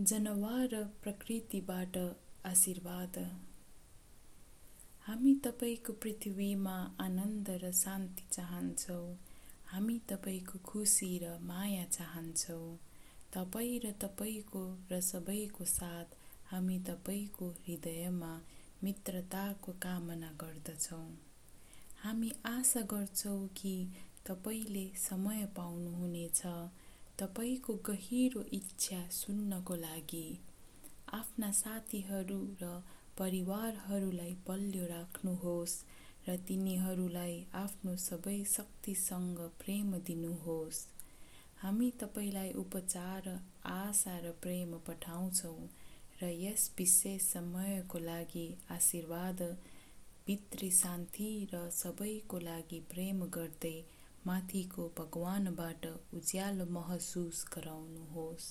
जनावर प्रकृतिबाट आशीर्वाद। हामी तपाईँको पृथ्वीमा आनन्द र शान्ति चाहन्छौँ। हामी तपाईँको खुसी र माया चाहन्छौँ। तपाईँ र तपाईँको र सबैको साथ हामी तपाईँको हृदयमा मित्रताको कामना गर्दछौँ। हामी आशा गर्छौँ कि तपाईँले समय पाउनुहुनेछ। तपाईँको गहिरो इच्छा सुन्नको लागि आफ्ना साथीहरू र परिवारहरूलाई बलियो राख्नुहोस् र तिनीहरूलाई आफ्नो सबै शक्तिसँग प्रेम दिनुहोस्। हामी तपाईँलाई उपचार आशा र प्रेम पठाउँछौँ र यस विशेष समयको लागि आशीर्वाद भित्री शान्ति र सबैको लागि प्रेम गर्दै माथिको भगवानबाट उज्यालो महसुस गराउनुहोस्।